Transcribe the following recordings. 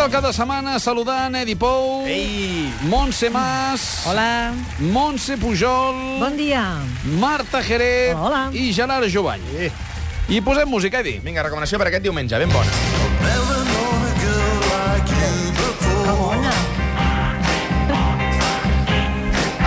del cap de setmana, saludant Edi Pou, Ei! Montse Mas, Hola. Montse Pujol, Bon dia. Marta Jerez Hola. i Gerard Jovany. Eh. I posem música, Edi. Vinga, recomanació per aquest diumenge, ben bona. Bona.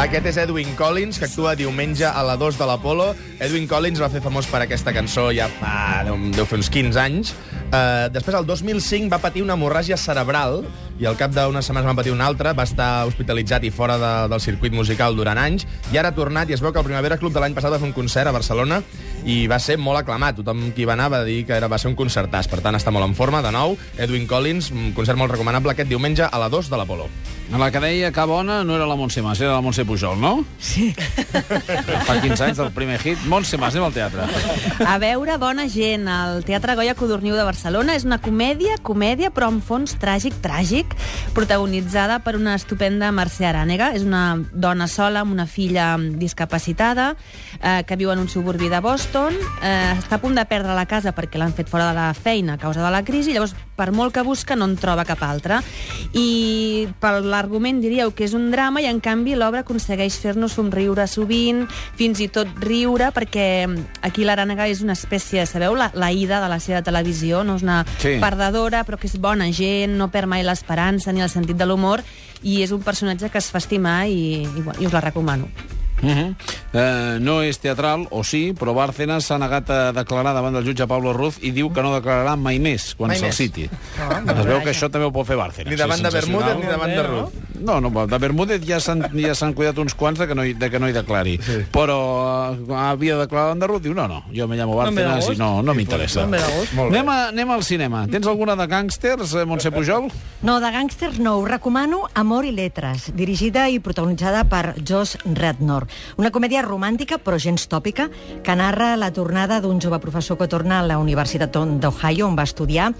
Aquest és Edwin Collins, que actua diumenge a la 2 de l'Apolo. Edwin Collins va fer famós per aquesta cançó ja fa... deu, deu fer uns 15 anys. Uh, després, el 2005, va patir una hemorràgia cerebral i al cap d'unes setmanes va patir una altra. Va estar hospitalitzat i fora de, del circuit musical durant anys i ara ha tornat i es veu que el Primavera Club de l'any passat va fer un concert a Barcelona i va ser molt aclamat. Tothom qui va anar va dir que era, va ser un concertàs. Per tant, està molt en forma. De nou, Edwin Collins, un concert molt recomanable aquest diumenge a la 2 de l'Apolo. La que deia que bona no era la Montse Mas, era la Montse Pujol, no? Sí. Fa 15 anys del primer hit. Montse Mas, anem al teatre. A veure, bona gent, al Teatre Goya Codorniu de Barcelona és una comèdia, comèdia, però en fons tràgic, tràgic, protagonitzada per una estupenda Mercè Arànega. És una dona sola amb una filla discapacitada eh, que viu en un suburbi de Boston. Eh, està a punt de perdre la casa perquè l'han fet fora de la feina a causa de la crisi, llavors, per molt que busca, no en troba cap altra. I per l'argument diríeu que és un drama i, en canvi, l'obra aconsegueix fer-nos somriure sovint, fins i tot riure, perquè aquí l'Arànega és una espècie, sabeu, la, la ida de la seva televisió, no és una Sí. perdedora, però que és bona gent, no perd mai l'esperança ni el sentit de l'humor, i és un personatge que es fa estimar i, i, i us la recomano. Uh -huh. Eh, no és teatral, o sí, però Bárcenas s'ha negat a declarar davant del jutge Pablo Ruz i diu que no declararà mai més quan se'l citi. es veu que això també ho pot fer Bárcenas. Ni davant És de. Bermúdez ni davant de Ruth. No, no, de Bermúdez ja s'han ja s'han cuidat uns quants de que no hi, de que no hi declari. Sí. Però uh, havia declarat davant de Ruth, diu, no, no, jo me llamo Bárcenas i no, no m'interessa. Bé. Anem, a, anem al cinema. Tens alguna de gàngsters, eh, Montse Pujol? No, de gàngsters no. Us recomano Amor i Letres, dirigida i protagonitzada per Josh Rednor. Una comèdia romàntica, però gens tòpica, que narra la tornada d'un jove professor que torna a la Universitat d'Ohio, on va estudiar,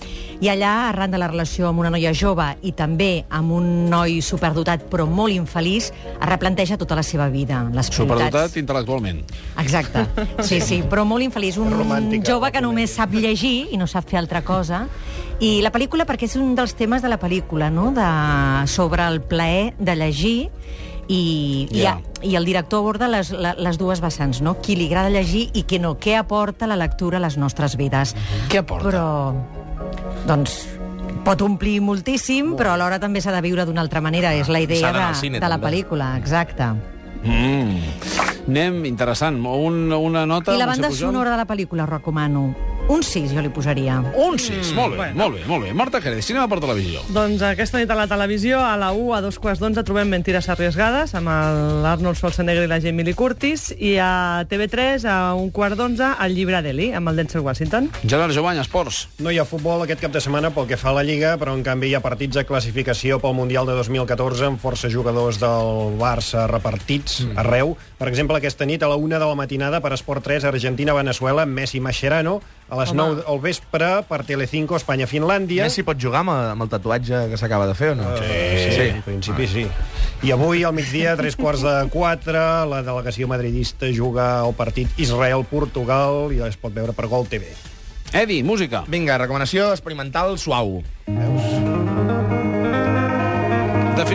i allà, arran de la relació amb una noia jove i també amb un noi superdotat, però molt infeliç, es replanteja tota la seva vida. Les Superdotat prioritats- intel·lectualment. Exacte, sí, sí, però molt infeliç. Un Romàntica, jove que només sap llegir i no sap fer altra cosa. I la pel·lícula, perquè és un dels temes de la pel·lícula, no? de, sobre el plaer de llegir i, Ja. i, i el director aborda les, les dues vessants, no? Qui li agrada llegir i qui no. Què aporta la lectura a les nostres vides. Què aporta? Però, doncs, pot omplir moltíssim, però alhora també s'ha de viure d'una altra manera. És la idea de, cine, de la també. pel·lícula, exacte. Mm. Anem, interessant. Un, una nota... I la banda sonora de la pel·lícula, recomano. Un 6 jo li posaria. Un 6, mm, molt bé, bueno. molt bé, molt bé. Marta Jerez, cinema per televisió. Doncs aquesta nit a la televisió, a la 1, a dos quarts d'onze, trobem Mentiras arriesgades, amb l'Arnold Schwarzenegger i la Jamie Lee Curtis, i a TV3, a un quart d'onze, el llibre d'Eli, amb el Denzel Washington. Gerard Jovany, esports. No hi ha futbol aquest cap de setmana pel que fa a la Lliga, però en canvi hi ha partits de classificació pel Mundial de 2014 amb força jugadors del Barça repartits mm. arreu. Per exemple, aquesta nit a la una de la matinada per Esport 3, Argentina-Venezuela, Messi Mascherano, a les Home. 9 al vespre per Telecinco, Espanya-Finlàndia. Messi pot jugar amb, amb el tatuatge que s'acaba de fer o no? Sí, sí, en principi sí. I avui, al migdia, a tres quarts de quatre, la delegació madridista juga al partit Israel-Portugal i es pot veure per Gol TV. Edi, música. Vinga, recomanació experimental suau.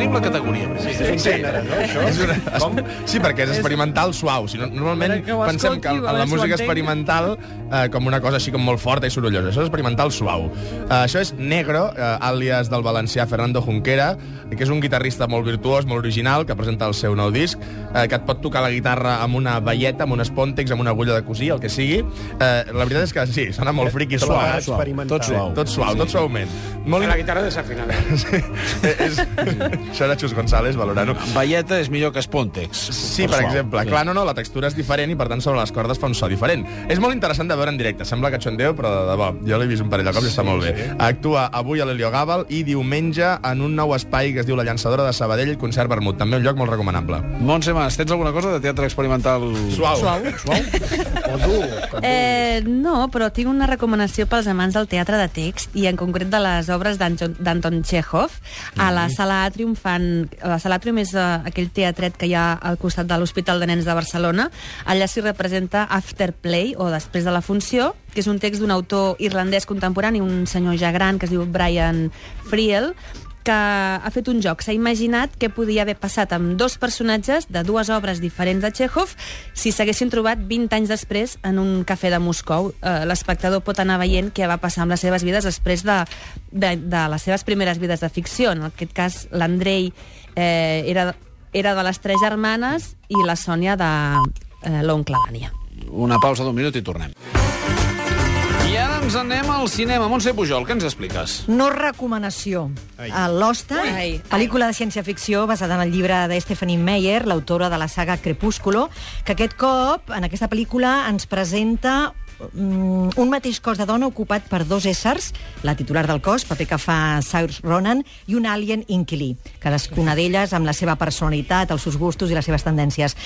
Definim la categoria. Sí, gènere, no, això? És una... Com? Sí, perquè és experimental suau. Si no, normalment que pensem que en a la música experimental eh, com una cosa així com molt forta i sorollosa. Això és experimental suau. Eh, això és Negro, eh, àlies del valencià Fernando Junquera, que és un guitarrista molt virtuós, molt original, que presenta el seu nou disc, eh, que et pot tocar la guitarra amb una velleta, amb un Spontex, amb una agulla de cosir, el que sigui. Eh, la veritat és que sí, sona molt friqui, Tot suau. plegat suau. experimental. Tot suau, tot suau, tot suaument. Molt La guitarra desafinada. Sí, és... Això era Xus González, valorant-ho. Valleta és millor que Spontex. Sí, per suau. exemple. Clar, no, no, la textura és diferent i, per tant, sobre les cordes fa un so diferent. És molt interessant de veure en directe. Sembla que xondeo, però de debò. Jo l'he vist un parell de cops i està molt bé. Actua avui a l'Helio Gàbal i diumenge en un nou espai que es diu La Llançadora de Sabadell, Concert Vermut. També un lloc molt recomanable. Montse Mas, tens alguna cosa de teatre experimental... Suau. Suau? Suau? O dur. Eh, no, però tinc una recomanació pels amants del teatre de text i en concret de les obres d'Anton d'Anton Chekhov a la sala Atrium fa fan... La Salatrium és uh, aquell teatret que hi ha al costat de l'Hospital de Nens de Barcelona. Allà s'hi representa Afterplay, o Després de la funció, que és un text d'un autor irlandès contemporani, un senyor ja gran, que es diu Brian Friel, que ha fet un joc. S'ha imaginat què podia haver passat amb dos personatges de dues obres diferents de Chekhov si s'haguessin trobat 20 anys després en un cafè de Moscou. Eh, L'espectador pot anar veient què va passar amb les seves vides després de, de, de les seves primeres vides de ficció. En aquest cas, l'Andrei eh, era, era de les tres germanes i la Sònia de eh, l'oncle. Una pausa d'un minut i tornem. Ens anem al cinema. Montse Pujol, què ens expliques? No recomanació. Ai. A L'Hosta, Ai. pel·lícula de ciència-ficció basada en el llibre de Stephanie Meyer, l'autora de la saga Crepúsculo, que aquest cop, en aquesta pel·lícula, ens presenta un mateix cos de dona ocupat per dos éssers, la titular del cos, paper que fa Saoirse Ronan, i un alien inquilí, cadascuna d'elles amb la seva personalitat, els seus gustos i les seves tendències.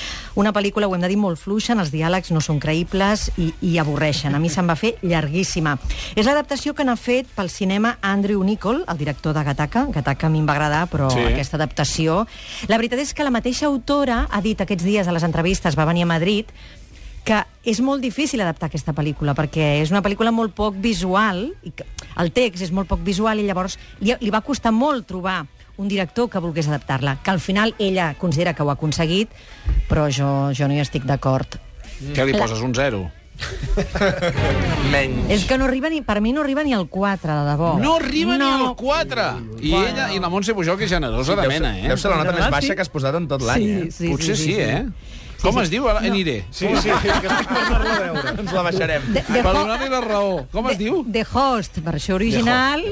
Una pel·lícula, ho hem de dir, molt fluixa, els diàlegs no són creïbles i, i avorreixen. A mi se'n va fer llarguíssima. És l'adaptació que n'ha fet pel cinema Andrew Nichol, el director de Gattaca. Gattaca a mi em va agradar, però sí. aquesta adaptació... La veritat és que la mateixa autora ha dit aquests dies a les entrevistes, va venir a Madrid, que és molt difícil adaptar aquesta pel·lícula perquè és una pel·lícula molt poc visual i que el text és molt poc visual i llavors li, li va costar molt trobar un director que volgués adaptar-la, que al final ella considera que ho ha aconseguit, però jo, jo no hi estic d'acord. Què li poses, un zero? Menys. És que no arriba ni, per mi no arriba ni al 4, de debò. No arriba no. ni al 4! I ella, i la Montse Pujol, que és generosa de Deu mena, ser- eh? Deu ser la nota De més baixa sí. que has posat en tot l'any, eh? Sí, Potser sí, sí, sí. eh? Com es diu? Ara aniré. Sí, sí, sí, que anar-la a veure. Ens la baixarem. De, de, Per donar-li la raó. Com es diu? The Host, versió original,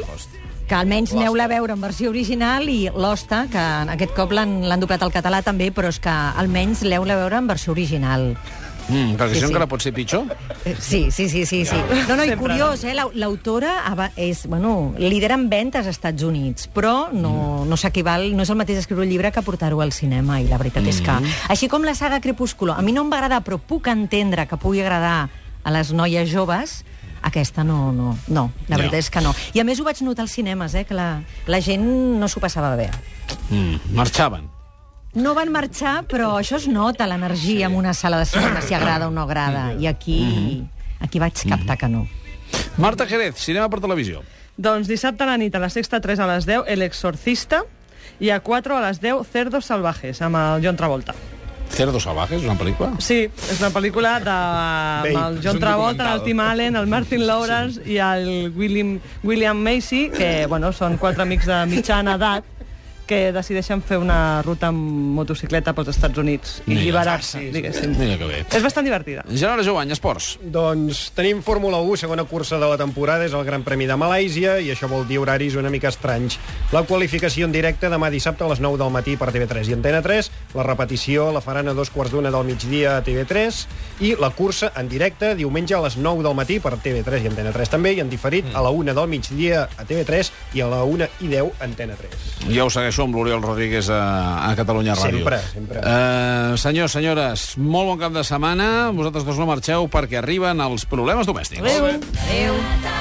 que almenys aneu-la a veure en versió original, i L'Hosta, que aquest cop l'han l'han doblat al català també, però és que almenys l'heu-la a veure en versió original. Mm, perquè Sí, això sí. encara pot ser pitjor. Eh, Sí, sí, sí, sí. sí. No, no, i curiós, eh? l'au- L'autora és, bueno, lidera en ventes als Estats Units, però no, no s'equival, no és el mateix escriure un llibre que portar-ho al cinema, i la veritat és que... Així com la saga Crepúsculo, a mi no em va agradar, però puc entendre que pugui agradar a les noies joves, aquesta no, no, no, la No. veritat és que no. I a més ho vaig notar als cinemes, eh, que la, la gent no s'ho passava bé. Mm, marxaven. No van marxar, però això es nota, l'energia en una sala de cinema, si agrada o no agrada. I aquí, aquí vaig captar que no. Marta Jerez, cinema per televisió. Doncs dissabte a la nit, a la sexta 3 a les 10, El Exorcista, i a 4 a les 10, Cerdos Salvajes, amb el John Travolta. Cerdos salvajes, una pel·lícula? Sí, és una pel·lícula de, amb el John Travolta, el Tim Allen, el Martin Lawrence i el William, William Macy, que bueno, són quatre amics de mitjana edat que decideixen fer una ruta amb motocicleta pels Estats Units i alliberar-se, sí, sí. diguéssim. Mira que bé. És bastant divertida. Gerard Jovany, esports. Doncs tenim Fórmula 1, segona cursa de la temporada, és el Gran Premi de Malàisia, i això vol dir horaris una mica estranys. La qualificació en directe demà dissabte a les 9 del matí per TV3 i Antena 3, la repetició la faran a dos quarts d'una del migdia a TV3, i la cursa en directe diumenge a les 9 del matí per TV3 i Antena 3 també, i en diferit a la 1 del migdia a TV3 i a la 1 i 10 a Antena 3. Ja ho segueixo amb l'Oriol Rodríguez a, a Catalunya Ràdio. Sempre, sempre. Uh, senyors, senyores, molt bon cap de setmana. Vosaltres dos no marxeu perquè arriben els problemes domèstics. Adéu. Adéu.